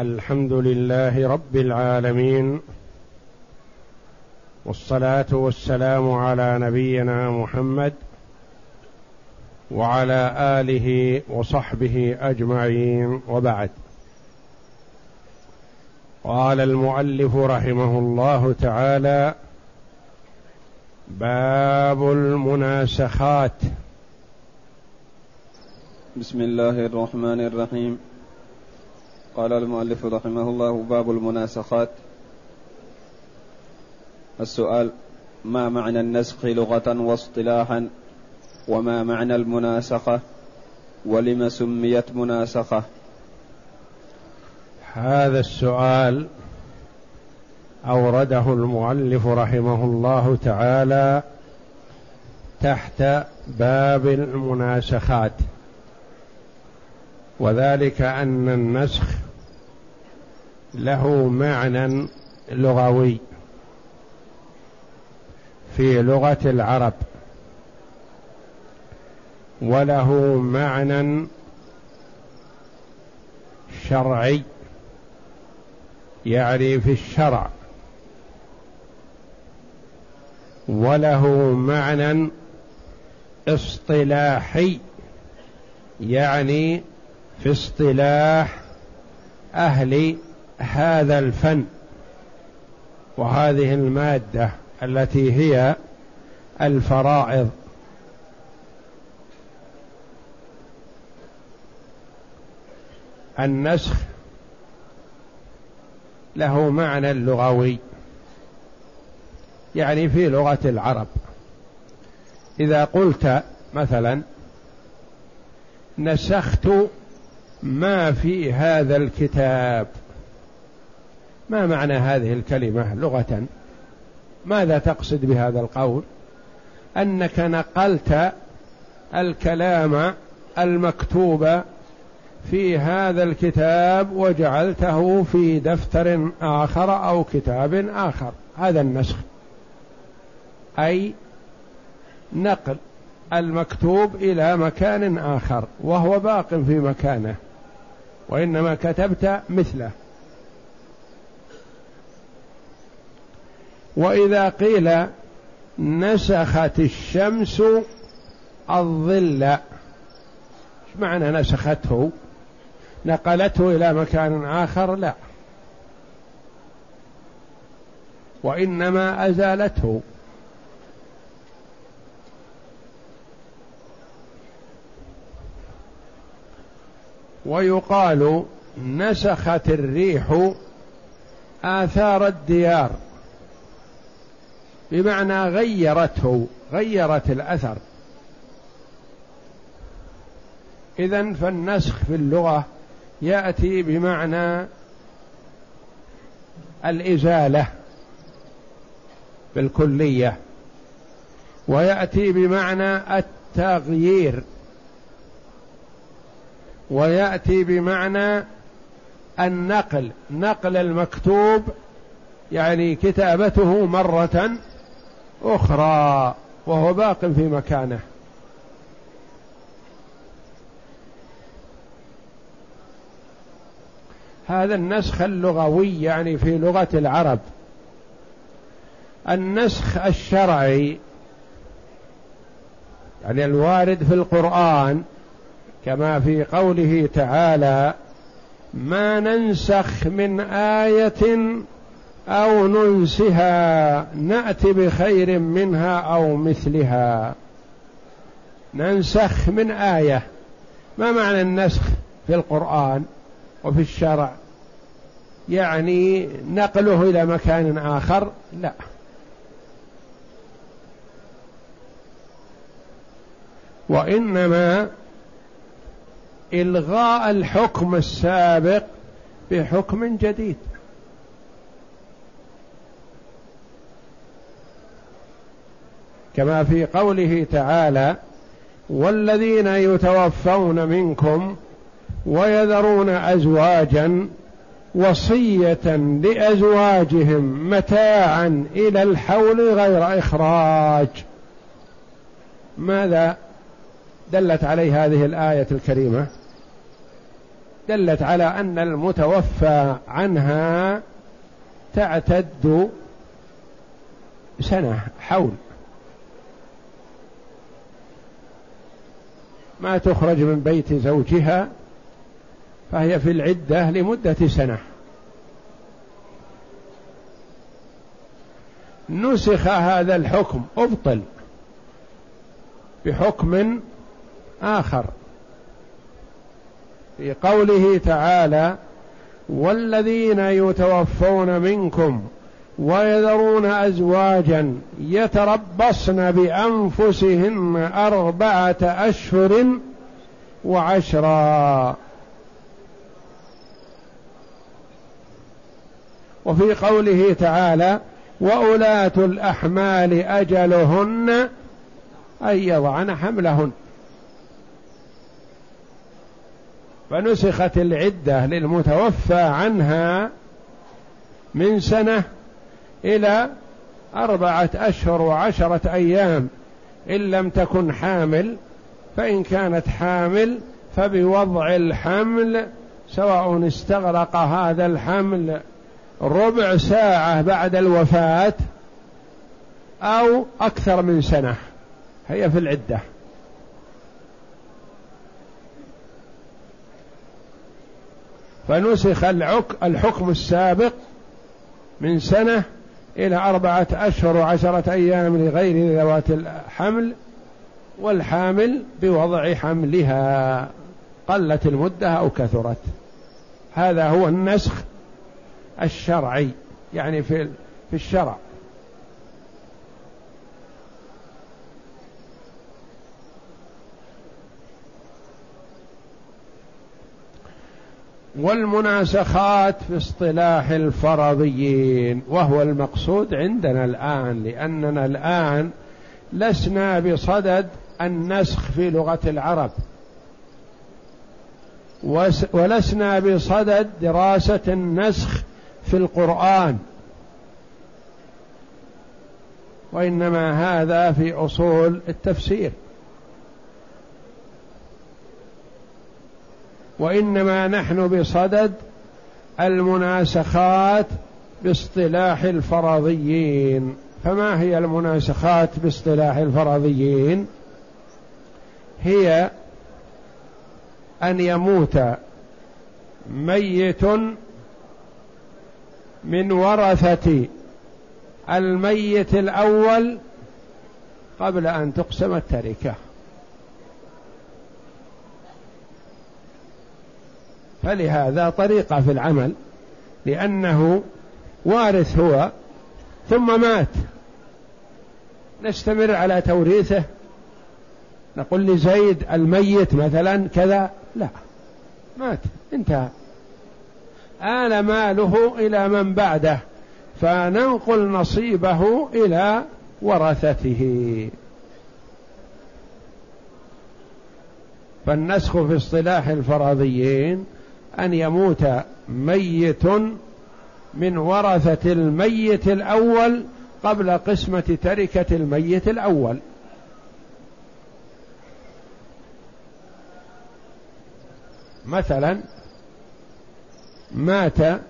الحمد لله رب العالمين والصلاة والسلام على نبينا محمد وعلى آله وصحبه أجمعين وبعد. قال المؤلف رحمه الله تعالى باب المناسخات. بسم الله الرحمن الرحيم. قال المؤلف رحمه الله باب المناسخات. السؤال ما معنى النسخ لغة واصطلاحا؟ وما معنى المناسخة؟ ولم سميت مناسخة؟ هذا السؤال أورده المؤلف رحمه الله تعالى تحت باب المناسخات. وذلك أن النسخ له معنى لغوي في لغة العرب وله معنى شرعي يعني في الشرع وله معنى اصطلاحي يعني في اصطلاح أهل هذا الفن وهذه المادة التي هي الفرائض. النسخ له معنى لغوي يعني في لغة العرب. إذا قلت مثلا نسخت ما في هذا الكتاب. ما معنى هذه الكلمة لغة؟ ماذا تقصد بهذا القول؟ أنك نقلت الكلام المكتوب في هذا الكتاب وجعلته في دفتر آخر أو كتاب آخر. هذا النسخ. أي نقل المكتوب إلى مكان آخر وهو باق في مكانه. وإنما كتبت مثله. وإذا قيل نسخت الشمس الظل إيش معنى نسخته؟ نقلته إلى مكان آخر؟ لا. وإنما أزالته. ويقال نسخت الريح آثار الديار. بمعنى غيرته غيرت الأثر. إذا فالنسخ في اللغة يأتي بمعنى الإزالة بالكلية ويأتي بمعنى التغيير. ويأتي بمعنى النقل نقل المكتوب يعني كتابته مرة أخرى وهو باق في مكانه. هذا النسخ اللغوي يعني في لغة العرب. النسخ الشرعي يعني الوارد في القرآن كما في قوله تعالى ما ننسخ من آية أو ننسها نات بخير منها أو مثلها. ننسخ من آية. ما معنى النسخ في القرآن وفي الشرع؟ يعني نقله إلى مكان آخر؟ لا. وإنما إلغاء الحكم السابق بحكم جديد. كما في قوله تعالى والذين يتوفون منكم ويذرون أزواجا وصية لأزواجهم متاعا إلى الحول غير إخراج. ماذا دلت عليه هذه الآية الكريمة؟ دلت على أن المتوفى عنها تعتد سنة حول. ما تخرج من بيت زوجها فهي في العدة لمدة سنة. نسخ هذا الحكم أبطل بحكم آخر. في قوله تعالى والذين يتوفون منكم ويذرون أزواجا يتربصن بأنفسهن أربعة أشهر وعشرا. وفي قوله تعالى وأولات الأحمال أجلهن أن يضعن حملهن. فنسخت العدة للمتوفى عنها من سنة إلى أربعة أشهر وعشرة أيام. إن لم تكن حامل فإن كانت حامل فبوضع الحمل سواء استغرق هذا الحمل ربع ساعة بعد الوفاة أو أكثر من سنة. هي في العدة. فنسخ الحكم السابق من سنة إلى أربعة أشهر وعشرة أيام لغير ذوات الحمل والحامل بوضع حملها. قلت المدة أو كثرت. هذا هو النسخ الشرعي يعني في الشرع. والمناسخات في اصطلاح الفرضيين وهو المقصود عندنا الآن لأننا الآن لسنا بصدد النسخ في لغة العرب. ولسنا بصدد دراسة النسخ في القرآن. وإنما هذا في أصول التفسير. وإنما نحن بصدد المناسخات باصطلاح الفرضيين. فما هي المناسخات باصطلاح الفرضيين؟ هي أن يموت ميت من ورثة الميت الأول قبل أن تقسم التركة. فلهذا طريقة في العمل لأنه وارث هو ثم مات. نستمر على توريثه. نقول لزيد الميت مثلا كذا لا مات انتهى. آل ماله إلى من بعده فننقل نصيبه إلى ورثته. فالنسخ في اصطلاح الفرضيين أن يموت ميت من ورثة الميت الأول قبل قسمة تركة الميت الأول. مثلا مات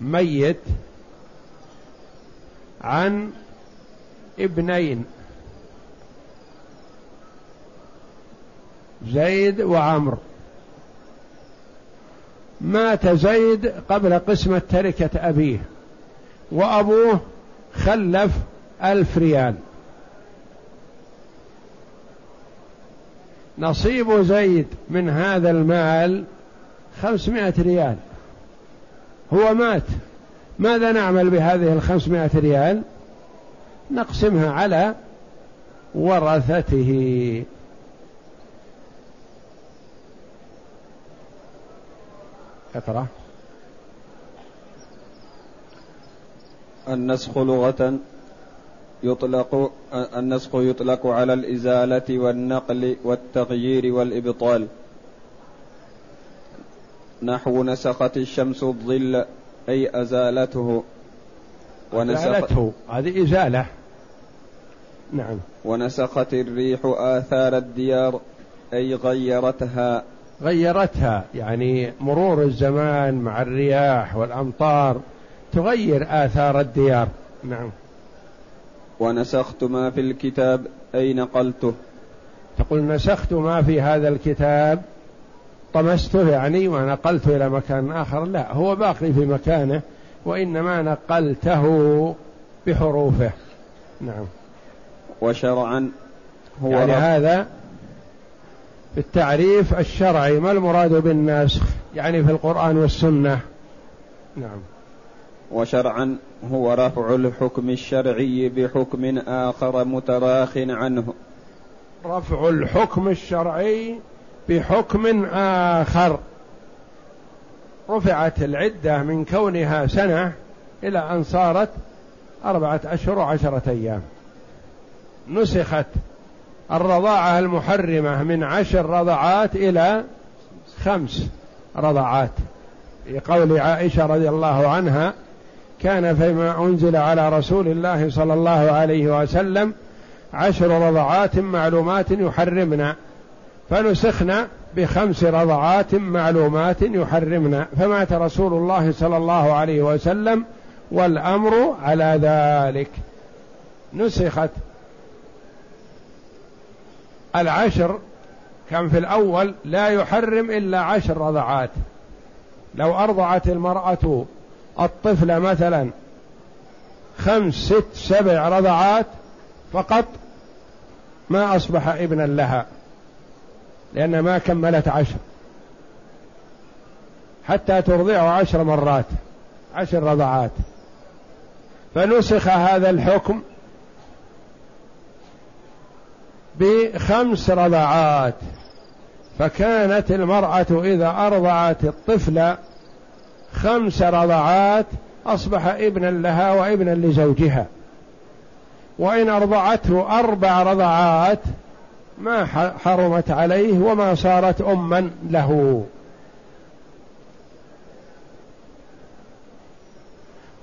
ميت عن ابنين زيد وعمرو. مات زيد قبل قسمة تركة أبيه وأبوه خلف ألف ريال. نصيب زيد من هذا المال خمسمائة ريال. هو مات. ماذا نعمل بهذه الخمسمائة ريال؟ نقسمها على ورثته. اقرأ. النسخ لغة يطلق النسخ يطلق على الإزالة والنقل والتغيير والإبطال. نحو نسخت الشمس الظل أي أزالته. أزالته. هذه إزالة. نعم. ونسخت الريح آثار الديار أي غيرتها. غيرتها يعني مرور الزمان مع الرياح والأمطار تغير آثار الديار. نعم. ونسخت ما في الكتاب أي نقلته تقول نسخت ما في هذا الكتاب؟ طمسته يعني ونقلته إلى مكان آخر. لا هو باقي في مكانه وإنما نقلته بحروفه. نعم. وشرعا هو يعني هذا في التعريف الشرعي ما المراد بالناسخ يعني في القرآن والسنة. نعم. وشرعا هو رفع الحكم الشرعي بحكم آخر متراخ عنه. رفع الحكم الشرعي بحكم آخر. رفعت العدة من كونها سنة إلى أن صارت أربعة أشهر وعشرة أيام. نسخت الرضاعة المحرمة من عشر رضعات إلى خمس رضعات. في قول عائشة رضي الله عنها كان فيما أنزل على رسول الله صلى الله عليه وسلم عشر رضعات معلومات يحرمنا فنسخنا بخمس رضعات معلومات يحرمنا. فمات رسول الله صلى الله عليه وسلم والأمر على ذلك. نسخت العشر كان في الأول لا يحرم إلا عشر رضعات. لو أرضعت المرأة الطفل مثلا خمس ست سبع رضعات فقط ما أصبح ابنا لها لأن ما كملت عشر. حتى ترضعه عشر مرات عشر رضعات. فنسخ هذا الحكم بخمس رضعات فكانت المرأة إذا أرضعت الطفل خمس رضعات أصبح ابنا لها وابنا لزوجها. وإن أرضعته أربع رضعات ما حرمت عليه وما صارت أما له.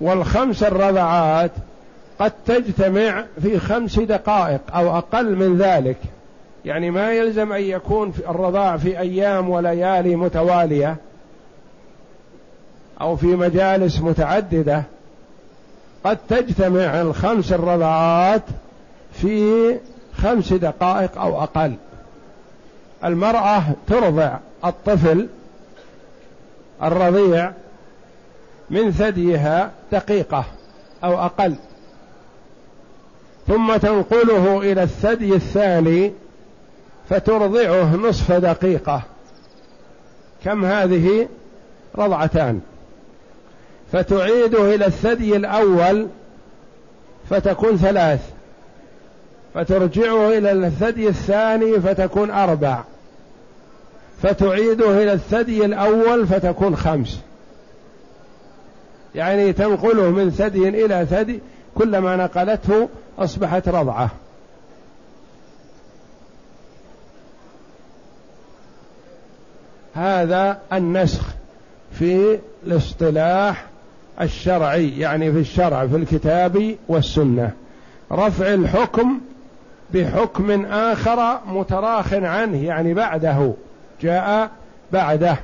والخمس الرضعات قد تجتمع في خمس دقائق أو أقل من ذلك. يعني ما يلزم أن يكون في الرضاع في أيام وليالي متوالية أو في مجالس متعددة. قد تجتمع الخمس الرضعات في خمس دقائق أو أقل. المرأة ترضع الطفل الرضيع من ثديها دقيقة أو أقل. ثم تنقله إلى الثدي الثاني فترضعه نصف دقيقة. كم هذه؟ رضعتان. فتعيده إلى الثدي الأول فتكون ثلاث. فترجعه إلى الثدي الثاني فتكون أربع. فتعيده إلى الثدي الأول فتكون خمس. يعني تنقله من ثدي إلى ثدي كلما نقلته أصبحت رضعة. هذا النسخ في الاصطلاح الشرعي يعني في الشرع في الكتاب والسنة. رفع الحكم بحكم آخر متراخ عنه يعني بعده. جاء بعده.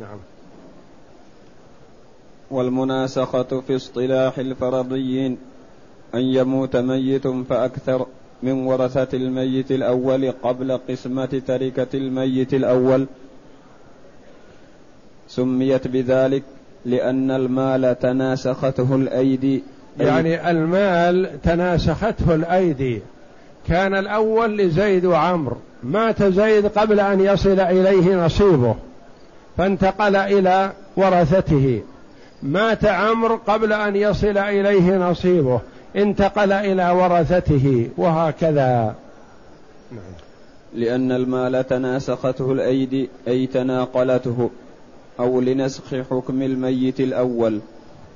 نعم. والمناسخة في اصطلاح الفرضيين أن يموت ميت فأكثر من ورثة الميت الأول قبل قسمة تركة الميت الأول. سميت بذلك لأن المال تناسخته الأيدي. يعني المال تناسخته الأيدي. كان الأول لزيد وعمر. مات زيد قبل أن يصل إليه نصيبه فانتقل إلى ورثته. مات عمرو قبل أن يصل إليه نصيبه انتقل إلى ورثته وهكذا. لأن المال تناسخته الأيدي أي تناقلته أو لنسخ حكم الميت الأول.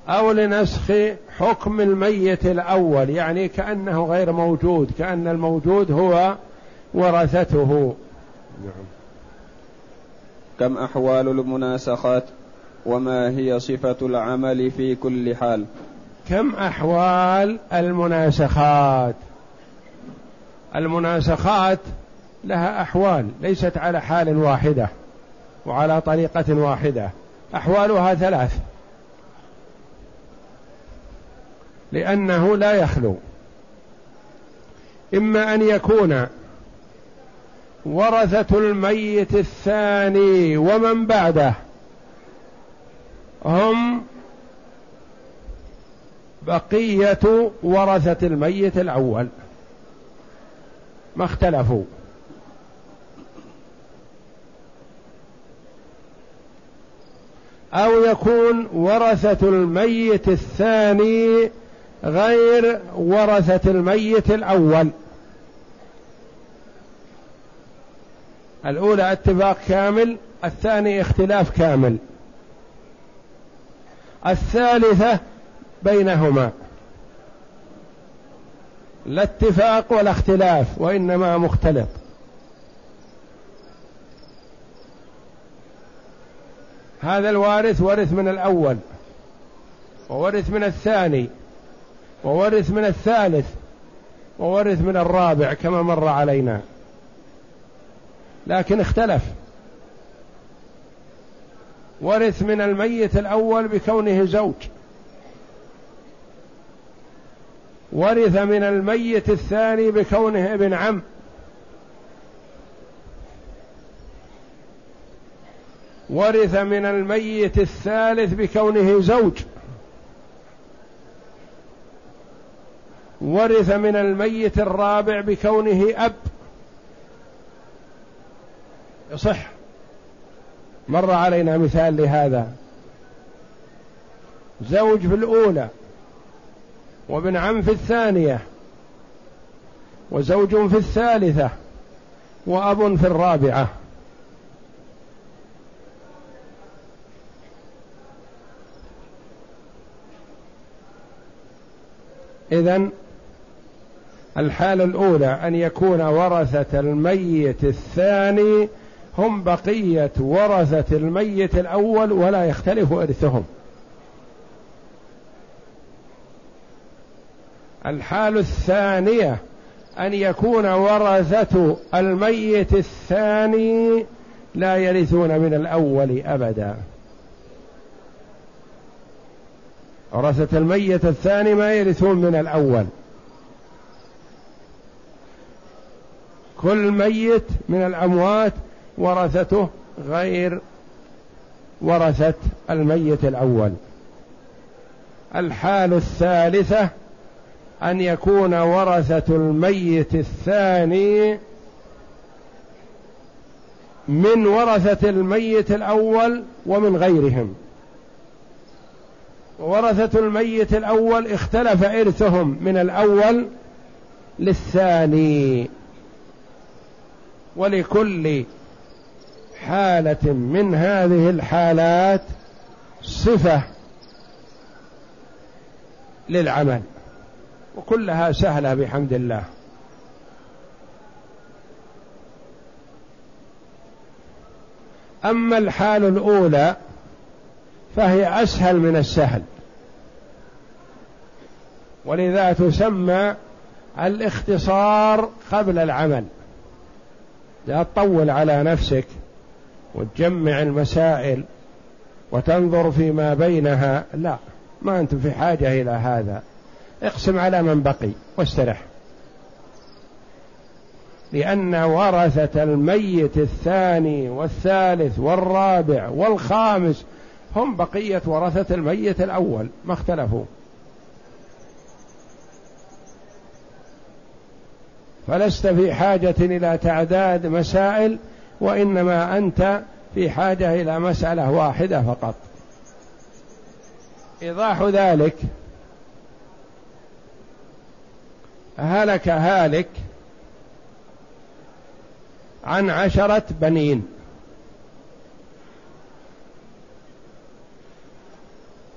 أو لنسخ حكم الميت الأول يعني كأنه غير موجود كأن الموجود هو ورثته. نعم. كم أحوال المناسخات؟ وما هي صفة العمل في كل حال. كم أحوال المناسخات؟ المناسخات لها أحوال ليست على حال واحدة وعلى طريقة واحدة. أحوالها ثلاث. لأنه لا يخلو. إما أن يكون ورثة الميت الثاني ومن بعده. هم بقية ورثة الميت الأول. ما اختلفوا. أو يكون ورثة الميت الثاني غير ورثة الميت الأول. الأولى اتفاق كامل الثاني اختلاف كامل. الثالثة بينهما. لا اتفاق ولا اختلاف وإنما مختلط. هذا الوارث ورث من الأول وورث من الثاني وورث من الثالث وورث من الرابع كما مر علينا. لكن اختلف. ورث من الميت الأول بكونه زوج. ورث من الميت الثاني بكونه ابن عم. ورث من الميت الثالث بكونه زوج. ورث من الميت الرابع بكونه أب. يصح. مر علينا مثال لهذا. زوج في الأولى وابن عم في الثانية وزوج في الثالثة وأب في الرابعة. إذن الحالة الأولى أن يكون ورثة الميت الثاني هم بقية ورثة الميت الأول ولا يختلف إرثهم. الحال الثانية أن يكون ورثة الميت الثاني لا يرثون من الأول أبدا. ورثة الميت الثاني ما يرثون من الأول. كل ميت من الأموات ورثته غير ورثة الميت الأول. الحال الثالثة أن يكون ورثة الميت الثاني من ورثة الميت الأول ومن غيرهم. ورثة الميت الأول اختلف إرثهم من الأول للثاني. ولكل حالة من هذه الحالات صفة للعمل وكلها سهلة بحمد الله. أما الحال الأولى فهي أسهل من السهل ولذا تسمى الاختصار قبل العمل. لا تطول على نفسك. وتجمع المسائل وتنظر فيما بينها لا ما أنت في حاجة إلى هذا. اقسم على من بقي واسترح. لأن ورثة الميت الثاني والثالث والرابع والخامس هم بقية ورثة الميت الأول ما اختلفوا. فلست في حاجة إلى تعداد مسائل وإنما أنت في حاجة إلى مسألة واحدة فقط. إيضاح ذلك هلك هالك عن عشرة بنين.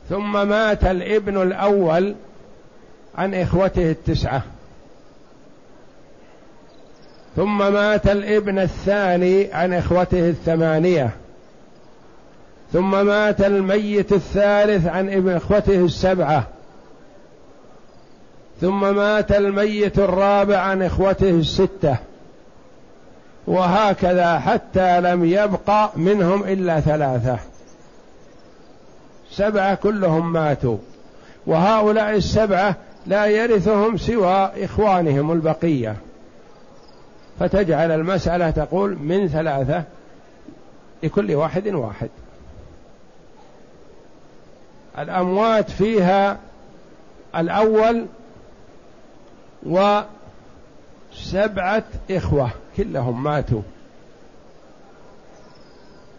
ثم مات الابن الأول عن إخوته التسعة. ثم مات الابن الثاني عن إخوته الثمانية. ثم مات الميت الثالث عن ابن إخوته السبعة. ثم مات الميت الرابع عن إخوته الستة. وهكذا حتى لم يبق منهم إلا ثلاثة. سبعة كلهم ماتوا. وهؤلاء السبعة لا يرثهم سوى إخوانهم البقية. فتجعل المسألة تقول من ثلاثة لكل واحد واحد. الأموات فيها الأول وسبعة إخوة كلهم ماتوا.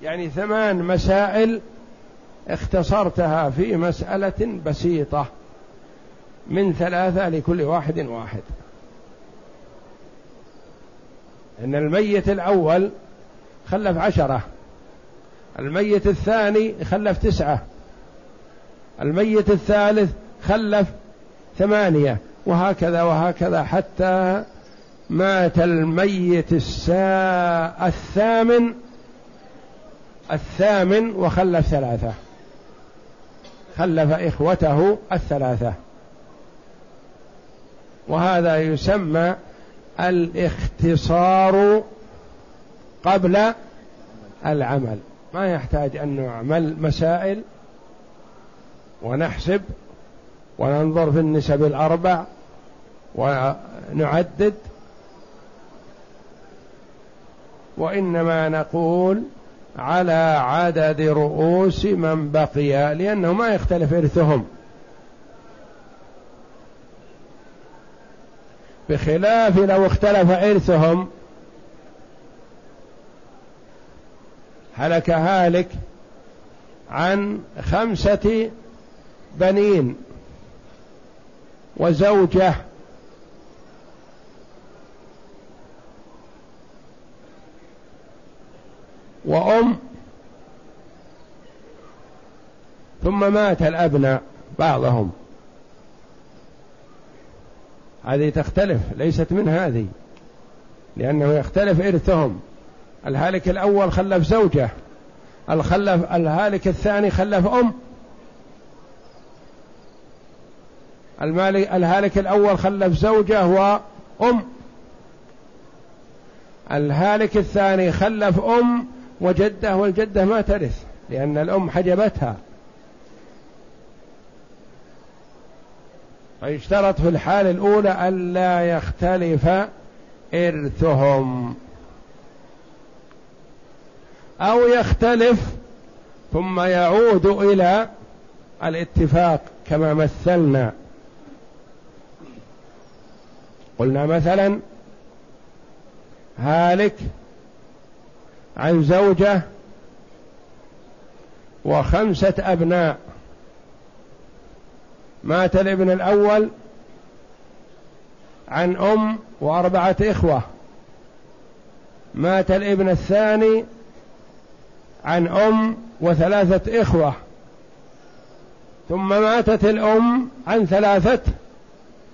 يعني ثمان مسائل اختصرتها في مسألة بسيطة. من ثلاثة لكل واحد واحد. إن الميت الأول خلف عشرة. الميت الثاني خلف تسعة. الميت الثالث خلف ثمانية. وهكذا وهكذا حتى مات الميت الساء الثامن الثامن وخلف ثلاثة. خلف إخوته الثلاثة. وهذا يسمى الاختصار قبل العمل. ما يحتاج أن نعمل مسائل ونحسب وننظر في النسب الأربع ونعدد. وإنما نقول على عدد رؤوس من بقي لأنه ما يختلف إرثهم. بخلاف لو اختلف إرثهم هلك هالك عن خمسة بنين وزوجة. وأم. ثم مات الأبناء بعضهم. هذه تختلف ليست من هذه لأنه يختلف إرثهم. الهالك الأول خلف زوجة الخلف الهالك الثاني خلف أم. المالك الهالك الأول خلف زوجة وأم. الهالك الثاني خلف أم وجدة والجدة ما ترث لأن الأم حجبتها. فيشترط في الحالة الأولى ألا يختلف إرثهم. أو يختلف ثم يعود إلى الاتفاق كما مثلنا. قلنا مثلا هالك عن زوجة وخمسة أبناء. مات الابن الأول عن أم وأربعة إخوة. مات الابن الثاني عن أم وثلاثة إخوة. ثم ماتت الأم عن ثلاثة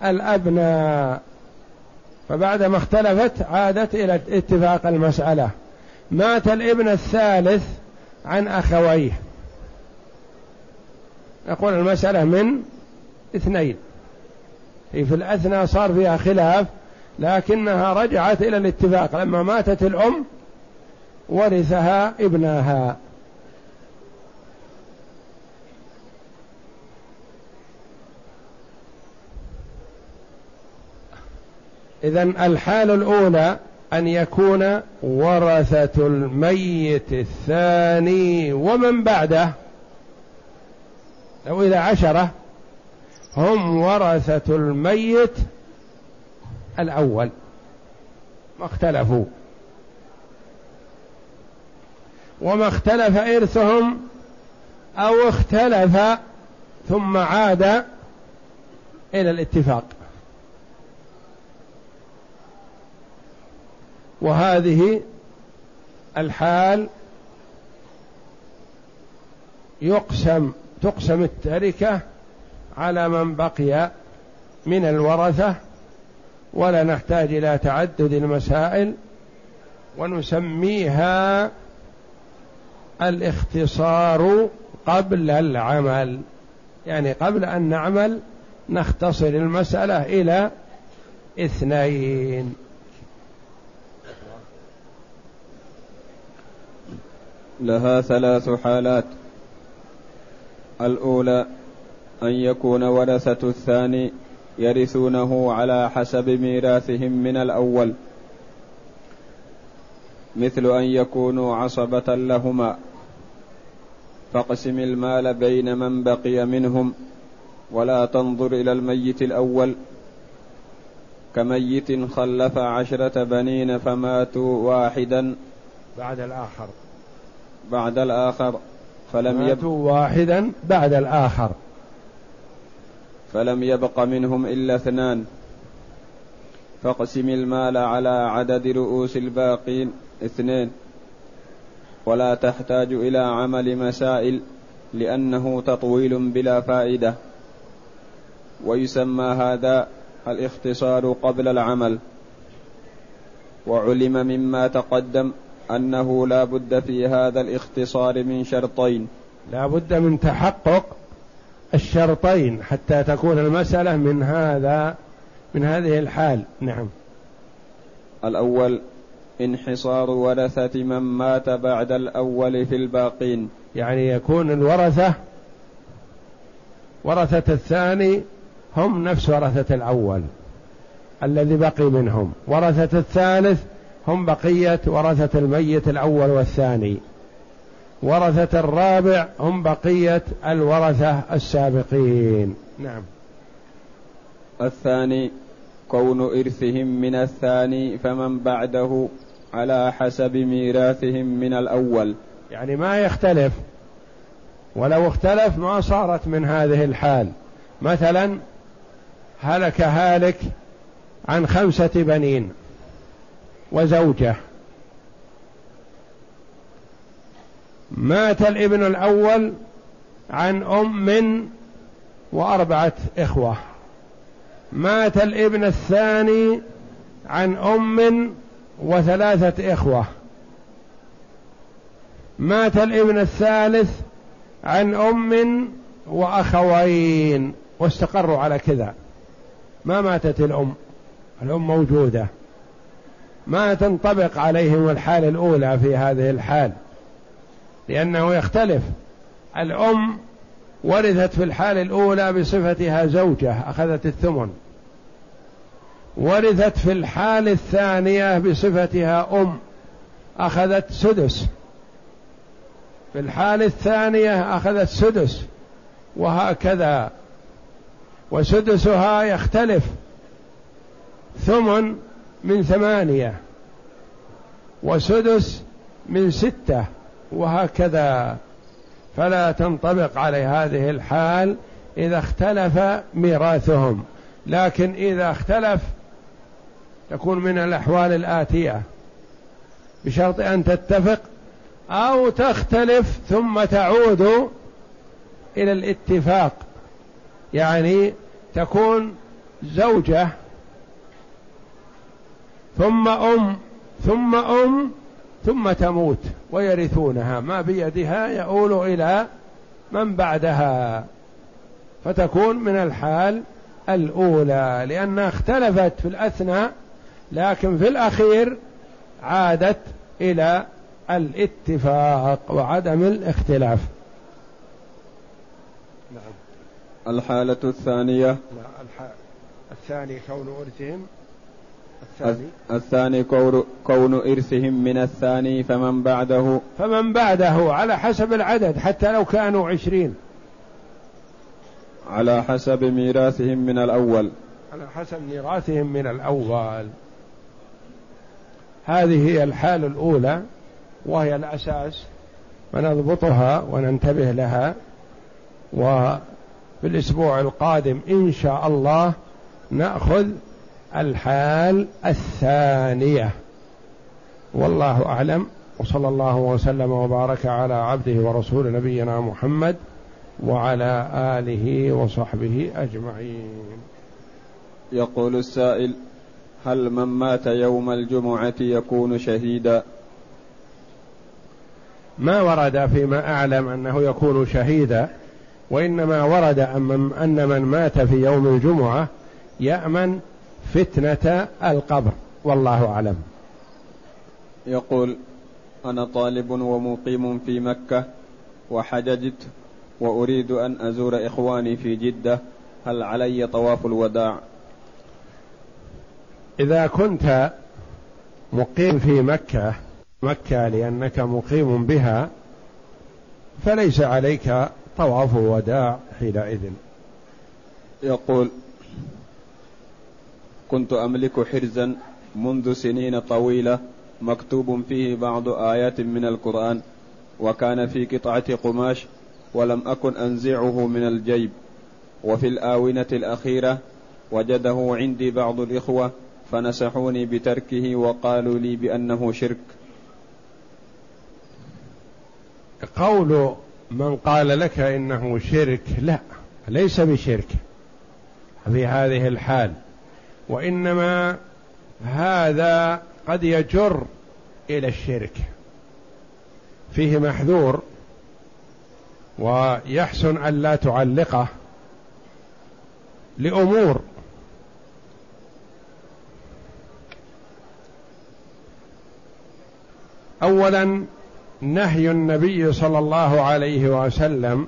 الأبناء. فبعدما اختلفت عادت إلى اتفاق المسألة. مات الابن الثالث عن أخويه. نقول المسألة من اثنين. في الأثنى صار فيها خلاف لكنها رجعت إلى الاتفاق. لما ماتت الأم ورثها ابنها. إذا الحال الأولى أن يكون ورثة الميت الثاني ومن بعده لو إذا عشرة. هم ورثة الميت الأول. ما اختلفوا. وما اختلف إرثهم أو اختلف ثم عاد إلى الاتفاق. وهذه الحال يقسم تقسم التركة على من بقي من الورثة ولا نحتاج إلى تعدد المسائل ونسميها الاختصار قبل العمل. يعني قبل أن نعمل نختصر المسألة إلى اثنين. لها ثلاث حالات. الأولى أن يكون ورثة الثاني يرثونه على حسب ميراثهم من الأول مثل أن يكونوا عصبة لهما. فاقسم المال بين من بقي منهم ولا تنظر إلى الميت الأول. كميت خلف عشرة بنين فماتوا واحدا. بعد الآخر. بعد الآخر فلم ماتوا واحدا بعد الآخر. فلم يبق منهم إلا اثنان. فاقسم المال على عدد رؤوس الباقين اثنين. ولا تحتاج إلى عمل مسائل لأنه تطويل بلا فائدة. ويسمى هذا الاختصار قبل العمل. وعلم مما تقدم أنه لا بد في هذا الاختصار من شرطين. لا بد من تحقق الشرطين حتى تكون المسألة من هذا من هذه الحال. نعم. الأول انحصار ورثة من مات بعد الأول في الباقين. يعني يكون الورثة ورثة الثاني هم نفس ورثة الأول الذي بقي منهم. ورثة الثالث هم بقية ورثة الميت الأول والثاني. ورثة الرابع هم بقية الورثة السابقين. نعم. الثاني كون إرثهم من الثاني فمن بعده على حسب ميراثهم من الأول. يعني ما يختلف. ولو اختلف ما صارت من هذه الحال. مثلا هلك هالك عن خمسة بنين وزوجة. مات الابن الأول عن أم وأربعة إخوة. مات الابن الثاني عن أم وثلاثة إخوة. مات الابن الثالث عن أم وأخوين. واستقروا على كذا. ما ماتت الأم. الأم موجودة. ما تنطبق عليهم الحالة الأولى في هذه الحال. لأنه يختلف. الأم ورثت في الحال الأولى بصفتها زوجة أخذت الثمن. ورثت في الحال الثانية بصفتها أم أخذت سدس. في الحال الثانية أخذت سدس وهكذا. وسدسها يختلف. ثمن من ثمانية وسدس من ستة. وهكذا. فلا تنطبق على هذه الحال إذا اختلف ميراثهم. لكن إذا اختلف تكون من الأحوال الآتية بشرط أن تتفق أو تختلف ثم تعود إلى الاتفاق. يعني تكون زوجة ثم أم ثم أم ثم تموت ويرثونها. ما بيدها يؤول إلى من بعدها فتكون من الحال الأولى لأنها اختلفت في الأثناء لكن في الأخير عادت إلى الاتفاق وعدم الاختلاف. نعم. الحالة الثانية. الثاني كون ورثهم الثاني؟ الثاني كون, كون إرثهم من الثاني فمن بعده؟ فمن بعده على حسب العدد حتى لو كانوا عشرين. على حسب ميراثهم من الأول. على حسب ميراثهم من الأول. هذه هي الحال الأولى وهي الأساس فنضبطها وننتبه لها. وفي الأسبوع القادم إن شاء الله نأخذ الحال الثانية. والله أعلم. وصلى الله وسلم وبارك على عبده ورسول نبينا محمد وعلى آله وصحبه أجمعين. يقول السائل هل من مات يوم الجمعة يكون شهيدا؟ ما ورد فيما أعلم أنه يكون شهيدا وإنما ورد أن من مات في يوم الجمعة يأمن فتنة القبر والله أعلم. يقول أنا طالب ومقيم في مكة وحججت وأريد أن أزور إخواني في جدة. هل علي طواف الوداع؟ إذا كنت مقيم في مكة مكة لأنك مقيم بها فليس عليك طواف الوداع حينئذ. يقول كنت أملك حرزا منذ سنين طويلة مكتوب فيه بعض آيات من القرآن وكان في قطعة قماش ولم أكن أنزعه من الجيب. وفي الآونة الأخيرة وجده عندي بعض الإخوة فنصحوني بتركه وقالوا لي بأنه شرك. قول من قال لك إنه شرك لا ليس بشرك. في هذه الحال وإنما هذا قد يجر إلى الشرك. فيه محذور ويحسن ألا تعلقه لأمور. اولا نهي النبي صلى الله عليه وسلم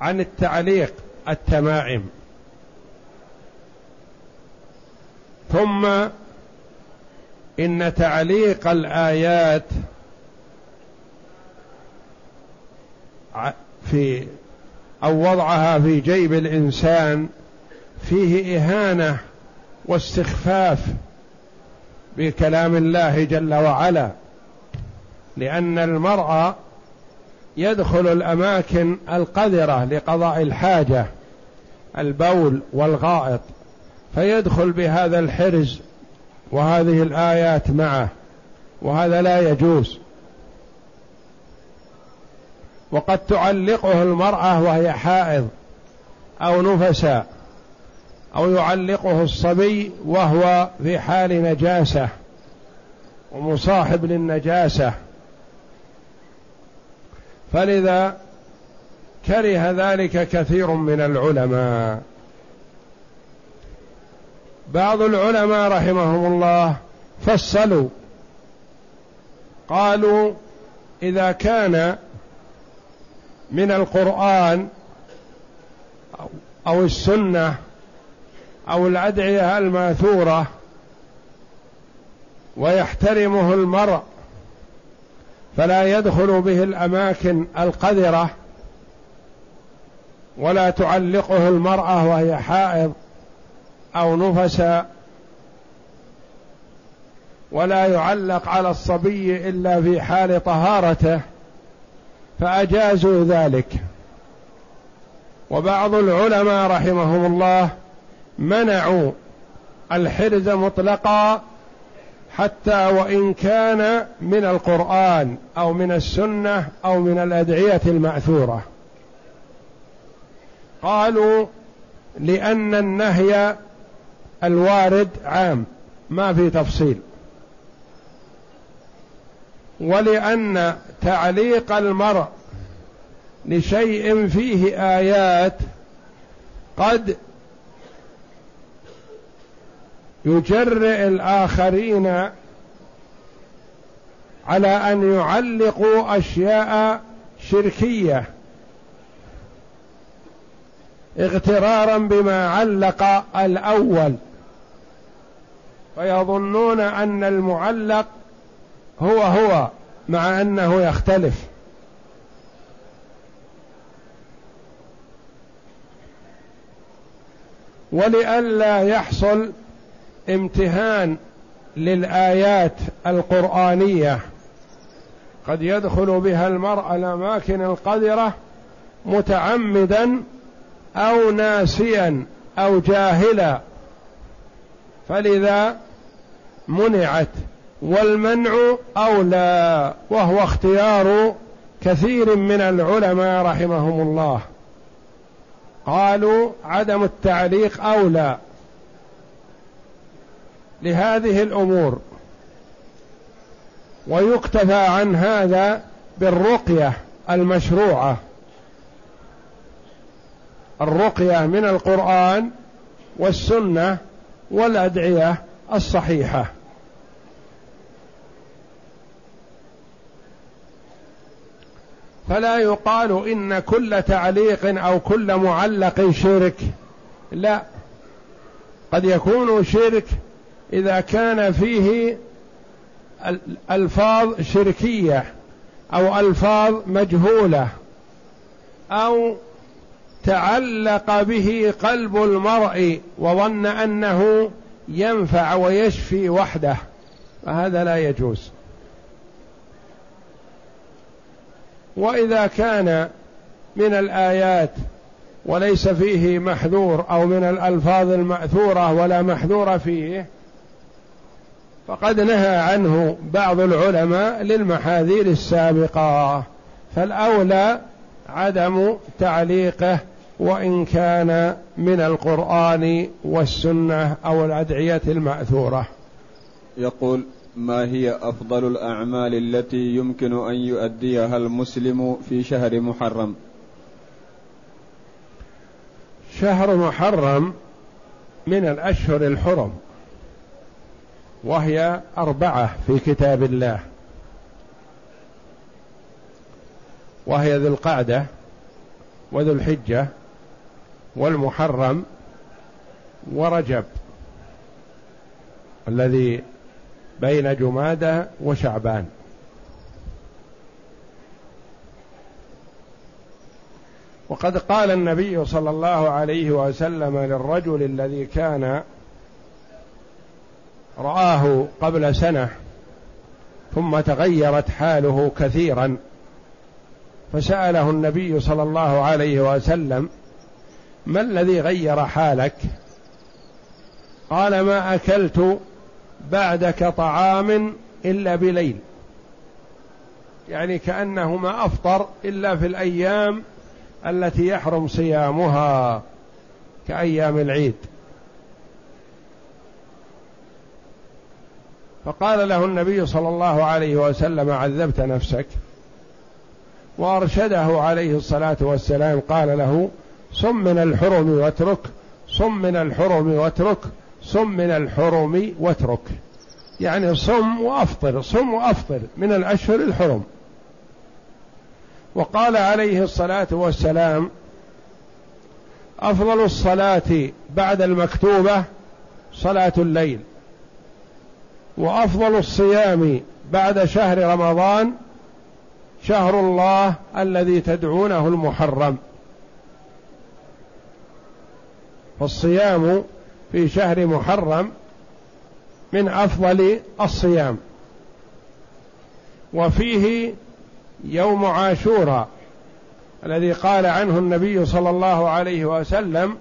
عن التعليق التمائم. ثم إن تعليق الآيات في أو وضعها في جيب الإنسان فيه إهانة واستخفاف بكلام الله جل وعلا لأن المرء يدخل الأماكن القذرة لقضاء الحاجة البول والغائط. فيدخل بهذا الحرز وهذه الآيات معه وهذا لا يجوز. وقد تعلقه المرأة وهي حائض أو نفساء أو يعلقه الصبي وهو في حال نجاسة ومصاحب للنجاسة. فلذا كره ذلك كثير من العلماء. بعض العلماء رحمهم الله فصلوا. قالوا إذا كان من القرآن أو السنة أو الأدعية الماثورة ويحترمه المرء فلا يدخل به الأماكن القذرة ولا تعلقه المرأة وهي حائض أو نفسا ولا يعلق على الصبي إلا في حال طهارته فأجازوا ذلك. وبعض العلماء رحمهم الله منعوا الحرز مطلقا حتى وإن كان من القرآن أو من السنة أو من الأدعية المأثورة. قالوا لأن النهي الوارد عام. ما في تفصيل. ولأن تعليق المرء لشيء فيه آيات قد يجرئ الآخرين على أن يعلقوا أشياء شركية. اغترارا بما علق الأول. فيظنون أن المعلق هو هو مع أنه يختلف. ولئلا يحصل امتهان للآيات القرآنية. قد يدخل بها المرء الأماكن القذرة متعمدا أو ناسيا أو جاهلا. فلذا منعت والمنع أولى وهو اختيار كثير من العلماء رحمهم الله. قالوا عدم التعليق أولى لهذه الأمور. ويكتفى عن هذا بالرقية المشروعة. الرقية من القرآن والسنة والأدعية الصحيحة. فلا يقال إن كل تعليق أو كل معلق شرك. لا. قد يكون شرك إذا كان فيه الفاظ شركية أو ألفاظ مجهولة أو تعلق به قلب المرء وظن أنه ينفع ويشفي وحده. فهذا لا يجوز. وإذا كان من الآيات وليس فيه محذور أو من الألفاظ المأثورة ولا محذور فيه فقد نهى عنه بعض العلماء للمحاذير السابقة. فالأولى عدم تعليقه وإن كان من القرآن والسنة أو الأدعية المأثورة. يقول ما هي أفضل الأعمال التي يمكن أن يؤديها المسلم في شهر محرم؟ شهر محرم من الأشهر الحرم وهي أربعة في كتاب الله. وهي ذو القعدة وذو الحجة والمحرم ورجب الذي بين جمادة وشعبان. وقد قال النبي صلى الله عليه وسلم للرجل الذي كان رآه قبل سنة ثم تغيرت حاله كثيرا فسأله النبي صلى الله عليه وسلم ما الذي غير حالك؟ قال ما أكلت بعدك طعام إلا بليل. يعني كأنه ما أفطر إلا في الأيام التي يحرم صيامها كأيام العيد. فقال له النبي صلى الله عليه وسلم عذبت نفسك. وأرشده عليه الصلاة والسلام قال له صم من الحرم واترك. صم من الحرم واترك. صم من الحرم واترك. يعني صم وأفطر صم وأفطر من الأشهر الحرم. وقال عليه الصلاة والسلام أفضل الصلاة بعد المكتوبة صلاة الليل وأفضل الصيام بعد شهر رمضان شهر الله الذي تدعونه المحرم. فالصيام في شهر محرم من أفضل الصيام. وفيه يوم عاشوراء الذي قال عنه النبي صلى الله عليه وسلم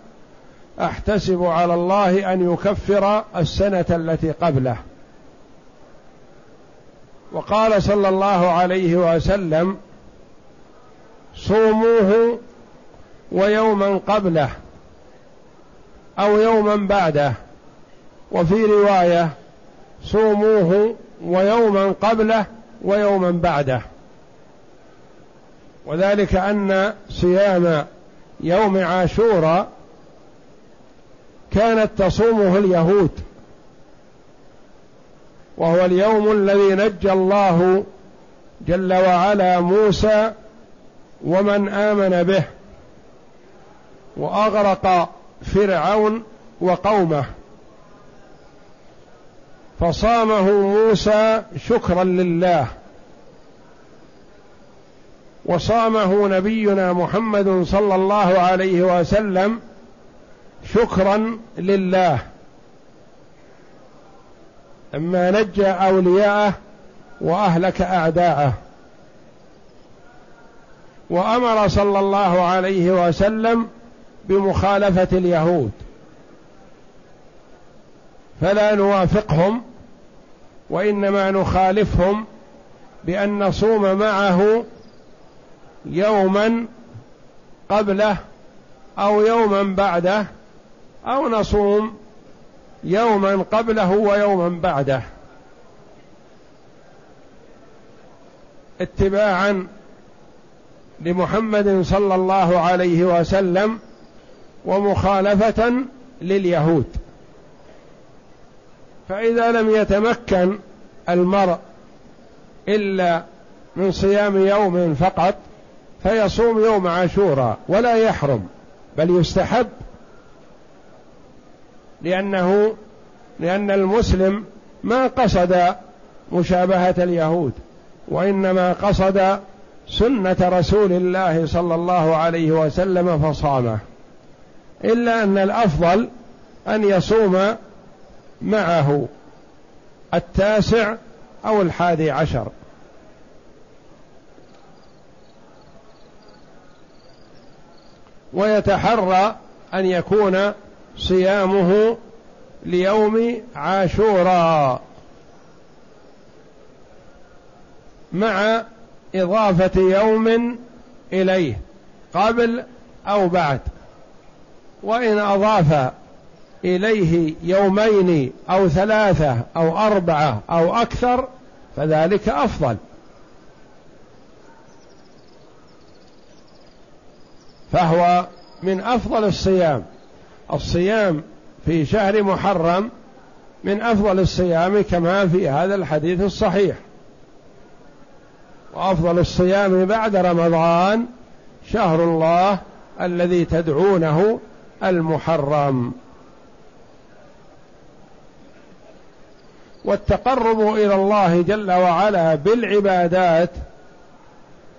أحتسب على الله أن يكفر السنة التي قبله. وقال صلى الله عليه وسلم صوموه ويوما قبله. أو يوما بعده. وفي رواية صوموه ويوما قبله ويوما بعده. وذلك أن صيام يوم عاشوراء كانت تصومه اليهود. وهو اليوم الذي نجى الله جل وعلا موسى ومن آمن به. وأغرق فرعون وقومه. فصامه موسى شكرا لله. وصامه نبينا محمد صلى الله عليه وسلم شكرا لله. أما نجى أولياءه وأهلك أعداءه. وأمر صلى الله عليه وسلم بمخالفة اليهود. فلا نوافقهم وإنما نخالفهم بأن نصوم معه يوما قبله أو يوما بعده أو نصوم يوما قبله ويوما بعده. اتباعا لمحمد صلى الله عليه وسلم ومخالفة لليهود. فإذا لم يتمكن المرء إلا من صيام يوم فقط فيصوم يوم عاشوراء ولا يحرم بل يستحب لأنه لأن المسلم ما قصد مشابهة اليهود وإنما قصد سنة رسول الله صلى الله عليه وسلم فصامه. إلا أن الأفضل أن يصوم معه التاسع أو الحادي عشر. ويتحرى أن يكون صيامه ليوم عاشوراء مع إضافة يوم إليه قبل أو بعد. وإن أضاف إليه يومين أو ثلاثة أو أربعة أو أكثر فذلك أفضل. فهو من أفضل الصيام. الصيام في شهر محرم من أفضل الصيام كما في هذا الحديث الصحيح. وأفضل الصيام بعد رمضان شهر الله الذي تدعونه المحرم. والتقرب إلى الله جل وعلا بالعبادات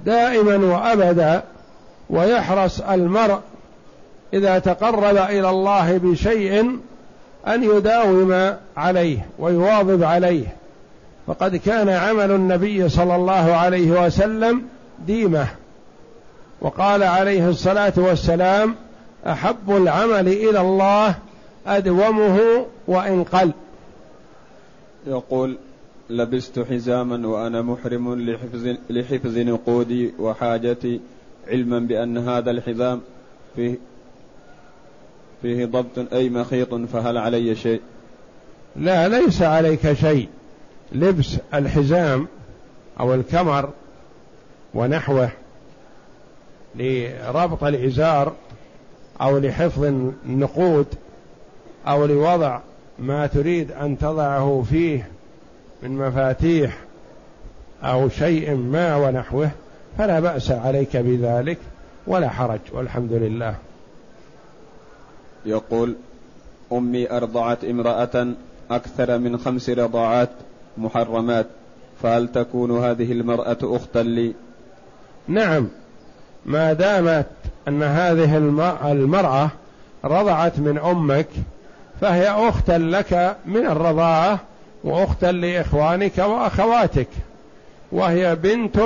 دائما وأبدا ويحرص المرء إذا تقرب إلى الله بشيء أن يداوم عليه ويواظب عليه. فقد كان عمل النبي صلى الله عليه وسلم ديمة. وقال عليه الصلاة والسلام أحب العمل إلى الله أدومه وإن قل يقول لبست حزاما وأنا محرم لحفظ لحفظ نقودي وحاجتي علما بأن هذا الحزام فيه فيه ضبط أي مخيط فهل علي شيء؟ لا ليس عليك شيء لبس الحزام أو الكمر ونحوه لربط الإزار أو لحفظ النقود أو لوضع ما تريد أن تضعه فيه من مفاتيح أو شيء ما ونحوه فلا بأس عليك بذلك ولا حرج والحمد لله. يقول أمي أرضعت امرأة أكثر من خمس رضاعات محرمات فهل تكون هذه المرأة أختا لي؟ نعم ما دامت أن هذه المرأة رضعت من أمك فهي أختا لك من الرضاعة وأختا لإخوانك وأخواتك وهي بنت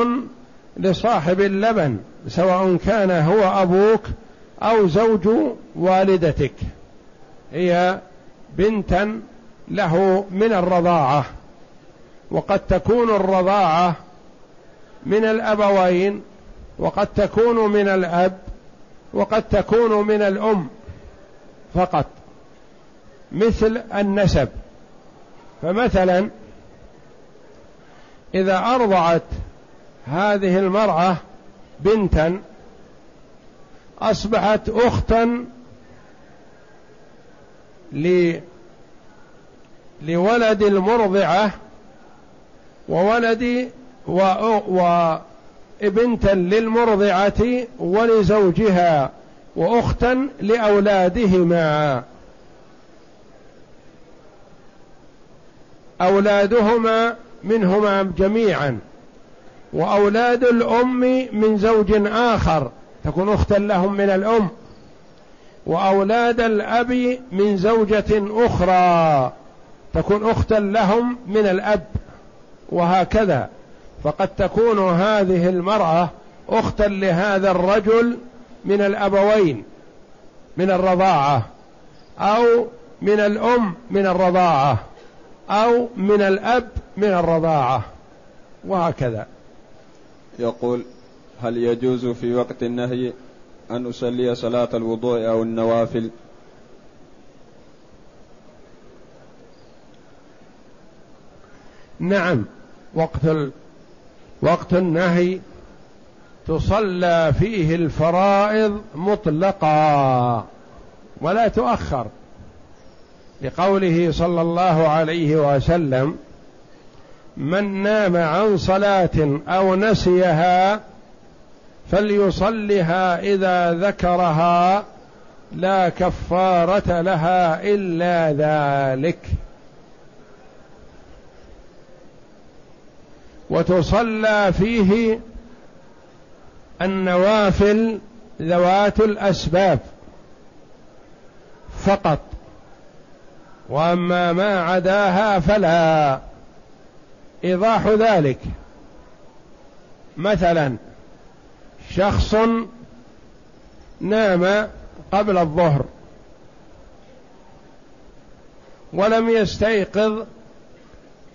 لصاحب اللبن سواء كان هو أبوك أو زوج والدتك. هي بنتا له من الرضاعة وقد تكون الرضاعة من الأبوين وقد تكون من الأب وقد تكون من الأم فقط مثل النسب. فمثلا إذا أرضعت هذه المرأة بنتا أصبحت اختا لولد المرضعة وولد و... وابنتا للمرضعة ولزوجها وأختا لأولادهما. أولادهما منهما جميعا. وأولاد الأم من زوج آخر تكون أختا لهم من الأم. وأولاد الأب من زوجة أخرى تكون أختا لهم من الأب. وهكذا. فقد تكون هذه المرأة أختا لهذا الرجل من الأبوين من الرضاعة أو من الأم من الرضاعة أو من الأب من الرضاعة وهكذا يقول هل يجوز في وقت النهي أن أصلي صلاة الوضوء أو النوافل نعم وقت. وقت النهي تصلى فيه الفرائض مطلقا ولا تؤخر لقوله صلى الله عليه وسلم من نام عن صلاة أو نسيها فليصلها إذا ذكرها لا كفارة لها إلا ذلك. وتصلى فيه النوافل ذوات الأسباب فقط. وأما ما عداها فلا. إيضاح ذلك. مثلا شخص نام قبل الظهر ولم يستيقظ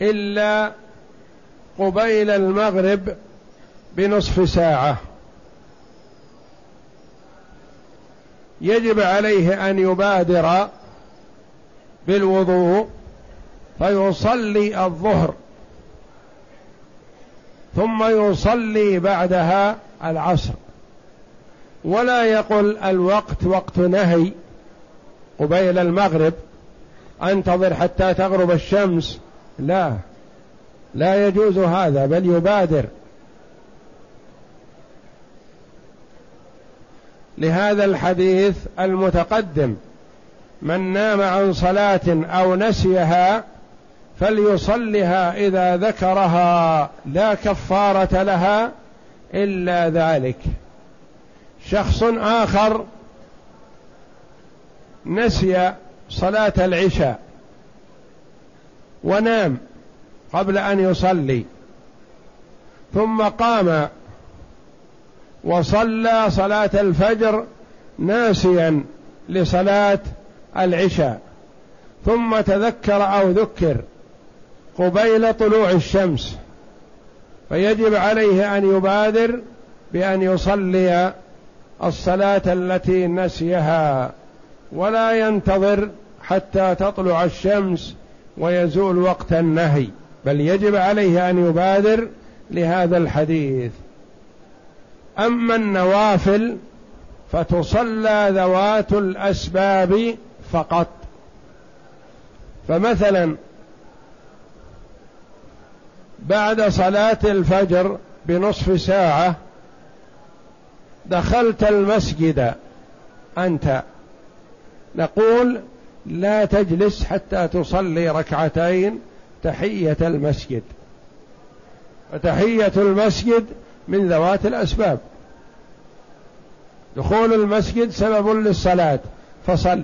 إلا قبيل المغرب بنصف ساعة. يجب عليه أن يبادر بالوضوء فيصلي الظهر ثم يصلي بعدها العصر. ولا يقل الوقت وقت نهي قبيل المغرب. أنتظر حتى تغرب الشمس. لا. لا يجوز هذا بل يبادر. لهذا الحديث المتقدم من نام عن صلاة أو نسيها فليصلها إذا ذكرها لا كفارة لها إلا ذلك. شخص آخر نسي صلاة العشاء ونام قبل أن يصلي. ثم قام وصلى صلاة الفجر ناسيا لصلاة العشاء. ثم تذكر أو ذكر قبيل طلوع الشمس. فيجب عليه أن يبادر بأن يصلي الصلاة التي نسيها ولا ينتظر حتى تطلع الشمس ويزول وقت النهي. بل يجب عليه أن يبادر لهذا الحديث. أما النوافل فتصلى ذوات الأسباب فقط. فمثلا بعد صلاة الفجر بنصف ساعة دخلت المسجد أنت. نقول لا تجلس حتى تصلي ركعتين تحية المسجد. فتحيه المسجد من ذوات الأسباب. دخول المسجد سبب للصلاة. فصل.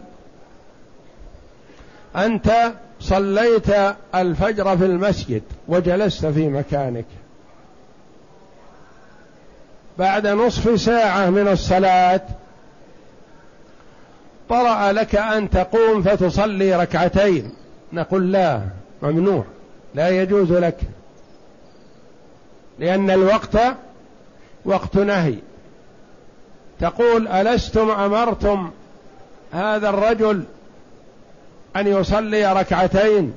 أنت صليت الفجر في المسجد وجلست في مكانك. بعد نصف ساعة من الصلاة طرأ لك أن تقوم فتصلي ركعتين. نقول لا. ممنوع لا يجوز لك لأن الوقت وقت نهي. تقول ألستم أمرتم هذا الرجل أن يصلي ركعتين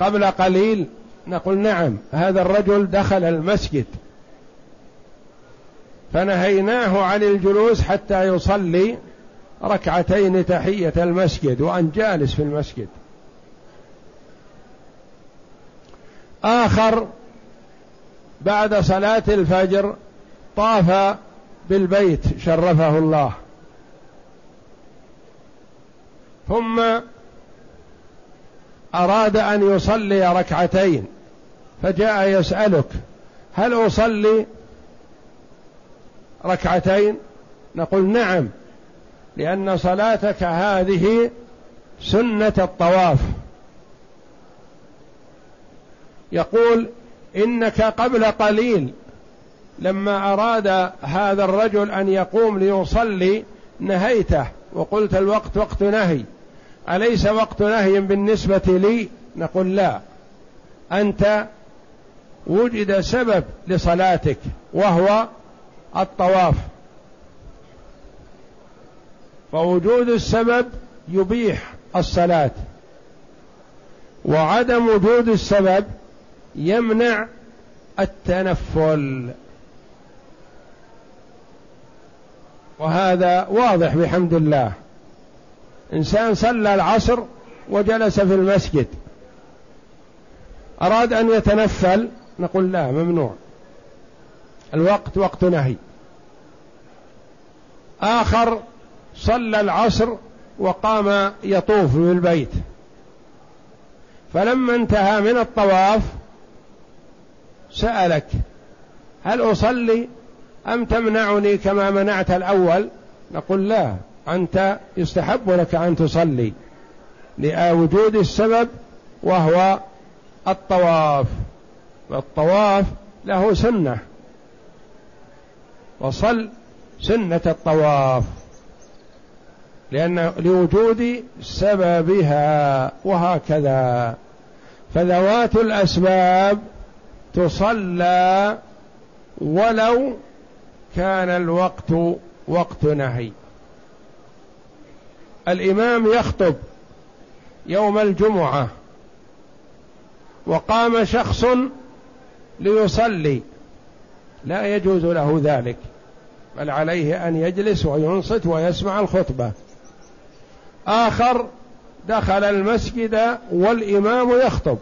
قبل قليل؟ نقول نعم هذا الرجل دخل المسجد. فنهيناه عن الجلوس حتى يصلي ركعتين تحية المسجد وأن جالس في المسجد. آخر بعد صلاة الفجر طاف بالبيت شرفه الله. ثم أراد أن يصلي ركعتين فجاء يسألك هل أصلي ركعتين؟ نقول نعم لأن صلاتك هذه سنة الطواف. يقول إنك قبل قليل لما أراد هذا الرجل أن يقوم ليصلي نهيته وقلت الوقت وقت نهي. أليس وقت نهي بالنسبة لي؟ نقول لا. أنت وجد سبب لصلاتك وهو الطواف. فوجود السبب يبيح الصلاة. وعدم وجود السبب يمنع التنفل. وهذا واضح بحمد الله. إنسان صلى العصر وجلس في المسجد. أراد أن يتنفل؟ نقول لا ممنوع. الوقت وقت نهي. آخر صلى العصر وقام يطوف بالبيت. فلما انتهى من الطواف سألك هل أصلي أم تمنعني كما منعت الأول؟ نقول لا أنت يستحب لك أن تصلي لوجود السبب وهو الطواف والطواف له سنة. وصل سنة الطواف لأن لوجود سببها وهكذا. فذوات الأسباب تصلى ولو كان الوقت وقت نهي. الإمام يخطب يوم الجمعة وقام شخص ليصلي. لا يجوز له ذلك بل عليه أن يجلس وينصت ويسمع الخطبة. آخر دخل المسجد والإمام يخطب.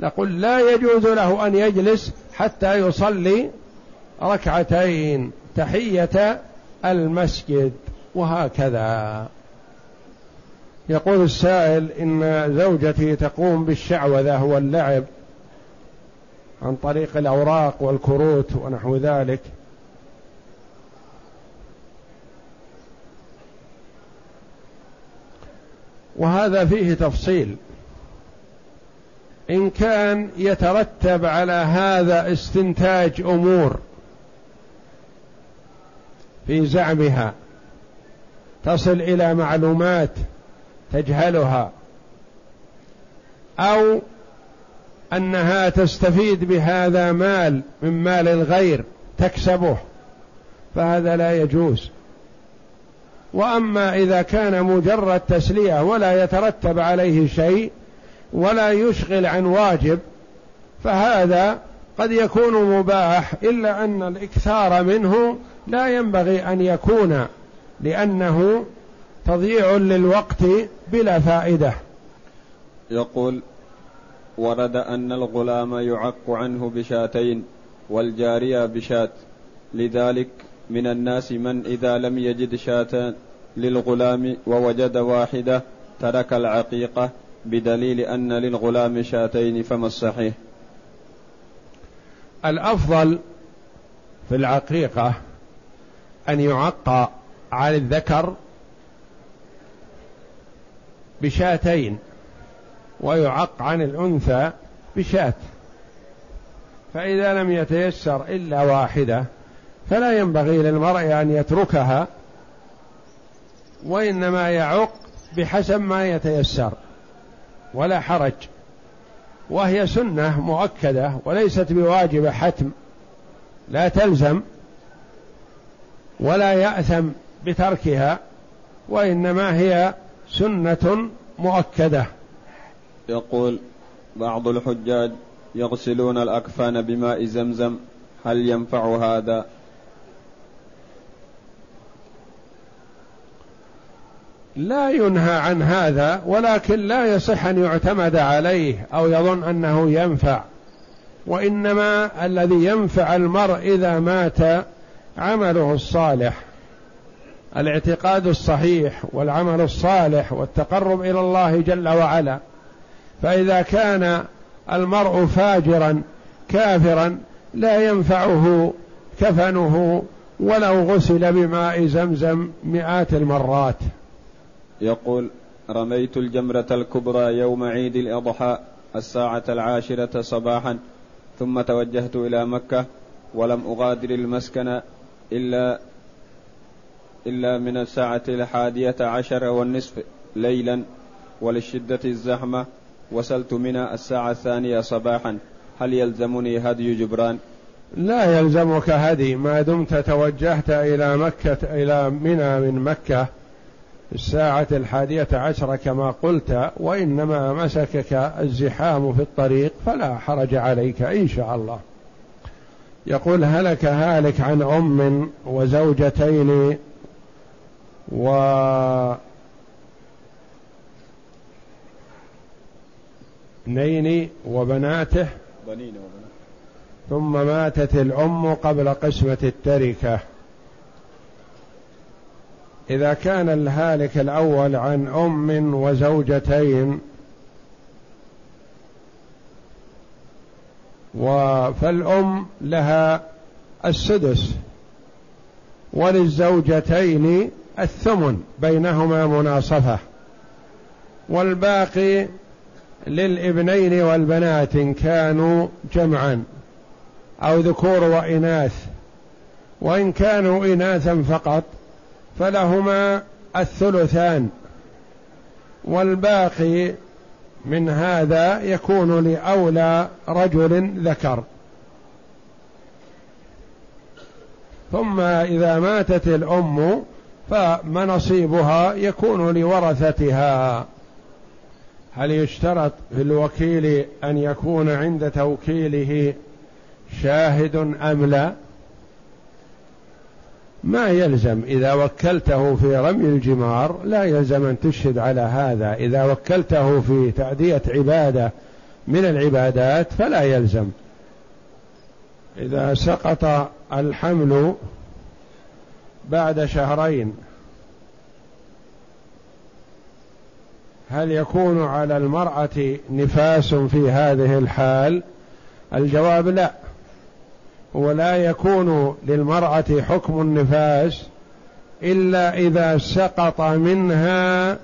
نقول لا يجوز له أن يجلس حتى يصلي ركعتين تحية المسجد وهكذا. يقول السائل إن زوجتي تقوم بالشعوذة واللعب عن طريق الأوراق والكروت ونحو ذلك. وهذا فيه تفصيل. إن كان يترتب على هذا استنتاج أمور في زعمها تصل إلى معلومات تجهلها أو أنها تستفيد بهذا مال من مال الغير تكسبه فهذا لا يجوز. وأما إذا كان مجرد تسلية ولا يترتب عليه شيء ولا يشغل عن واجب فهذا قد يكون مباح إلا أن الإكثار منه لا ينبغي أن يكون لأنه تضييع للوقت بلا فائدة. يقول ورد أن الغلام يعق عنه بشاتين والجارية بشات. لذلك من الناس من إذا لم يجد شاة للغلام ووجد واحدة ترك العقيقة بدليل أن للغلام شاتين فما الصحيح؟ الأفضل في العقيقه أن يعق على الذكر بشاتين ويعق عن الأنثى بشاة فإذا لم يتيسر إلا واحدة فلا ينبغي للمرء أن يتركها وإنما يعق بحسب ما يتيسر. ولا حرج. وهي سنة مؤكدة وليست بواجبة حتم. لا تلزم ولا يأثم بتركها وإنما هي سنة مؤكدة. يقول بعض الحجاج يغسلون الأكفان بماء زمزم هل ينفع هذا؟ لا ينهى عن هذا ولكن لا يصح أن يعتمد عليه أو يظن أنه ينفع. وإنما الذي ينفع المرء إذا مات عمله الصالح. الاعتقاد الصحيح والعمل الصالح والتقرب إلى الله جل وعلا. فإذا كان المرء فاجرا كافرا لا ينفعه كفنه ولو غسل بماء زمزم مئات المرات. يقول رميت الجمرة الكبرى يوم عيد الأضحى الساعة العاشرة صباحا ثم توجهت إلى مكة ولم أغادر المسكن إلا إلا من الساعة الحادية عشر والنصف ليلا ولشدة الزحمة وصلت منى الساعة الثانية صباحا. هل يلزمني هدي جبران؟ لا يلزمك هدي. ما دمت توجهت إلى مكة إلى منى من مكة الساعة الحادية عشرة كما قلت وإنما مسكك الزحام في الطريق فلا حرج عليك إن شاء الله. يقول هلك هالك عن أم وزوجتين و اثنين وبناته. بنين وبناته ثم ماتت الأم قبل قسمة التركة. إذا كان الهالك الأول عن أم وزوجتين فالأم لها السدس وللزوجتين الثمن بينهما مناصفة. والباقي للابنين والبنات إن كانوا جمعا أو ذكور وإناث. وإن كانوا إناثا فقط فلهما الثلثان والباقي من هذا يكون لأولى رجل ذكر. ثم إذا ماتت الأم فمنصيبها يكون لورثتها. هل يشترط في الوكيل أن يكون عند توكيله شاهد أم لا؟ ما يلزم إذا وكلته في رمي الجمار لا يلزم أن تشهد على هذا. إذا وكلته في تأدية عبادة من العبادات فلا يلزم. إذا سقط الحمل بعد شهرين هل يكون على المرأة نفاس في هذه الحال؟ الجواب لا. ولا يكون للمرأة حكم النفاس إلا إذا سقط منها